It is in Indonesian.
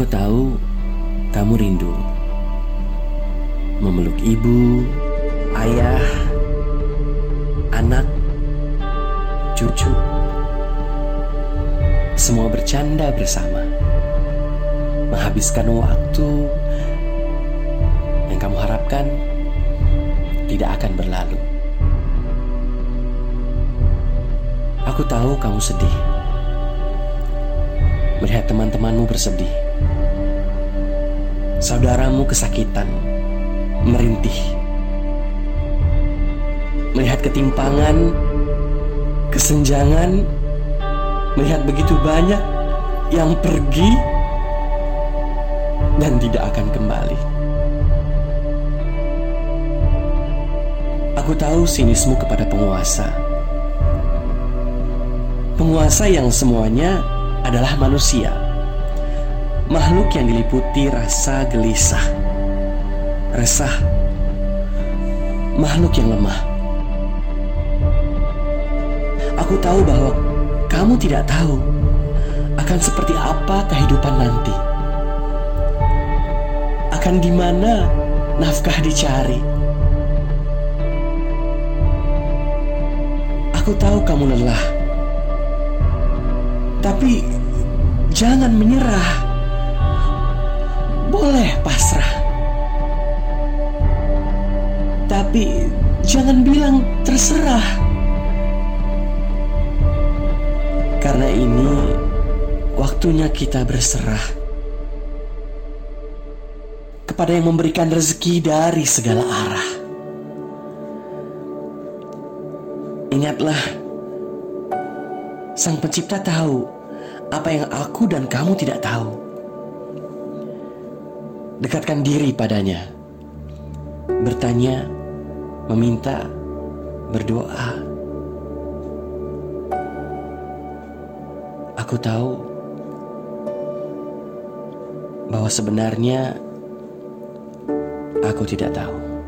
Aku tahu kamu rindu memeluk ibu, ayah, anak, cucu. Semua bercanda bersama, menghabiskan waktu yang kamu harapkan tidak akan berlalu. Aku tahu kamu sedih melihat teman-temanmu bersedih, saudaramu kesakitan, merintih, melihat ketimpangan, kesenjangan, melihat begitu banyak yang pergi dan tidak akan kembali. Aku tahu sinismu kepada penguasa. Penguasa yang semuanya adalah manusia, makhluk yang diliputi rasa gelisah, resah, makhluk yang lemah. Aku tahu bahwa kamu tidak tahu akan seperti apa kehidupan nanti, akan di mana nafkah dicari. Aku tahu kamu lelah, tapi jangan menyerah. Tapi jangan bilang terserah. Karena ini waktunya kita berserah kepada yang memberikan rezeki dari segala arah. Ingatlah, Sang Pencipta tahu apa yang aku dan kamu tidak tahu. Dekatkan diri padanya, bertanya, meminta, berdoa. Aku tahu bahwa sebenarnya aku tidak tahu.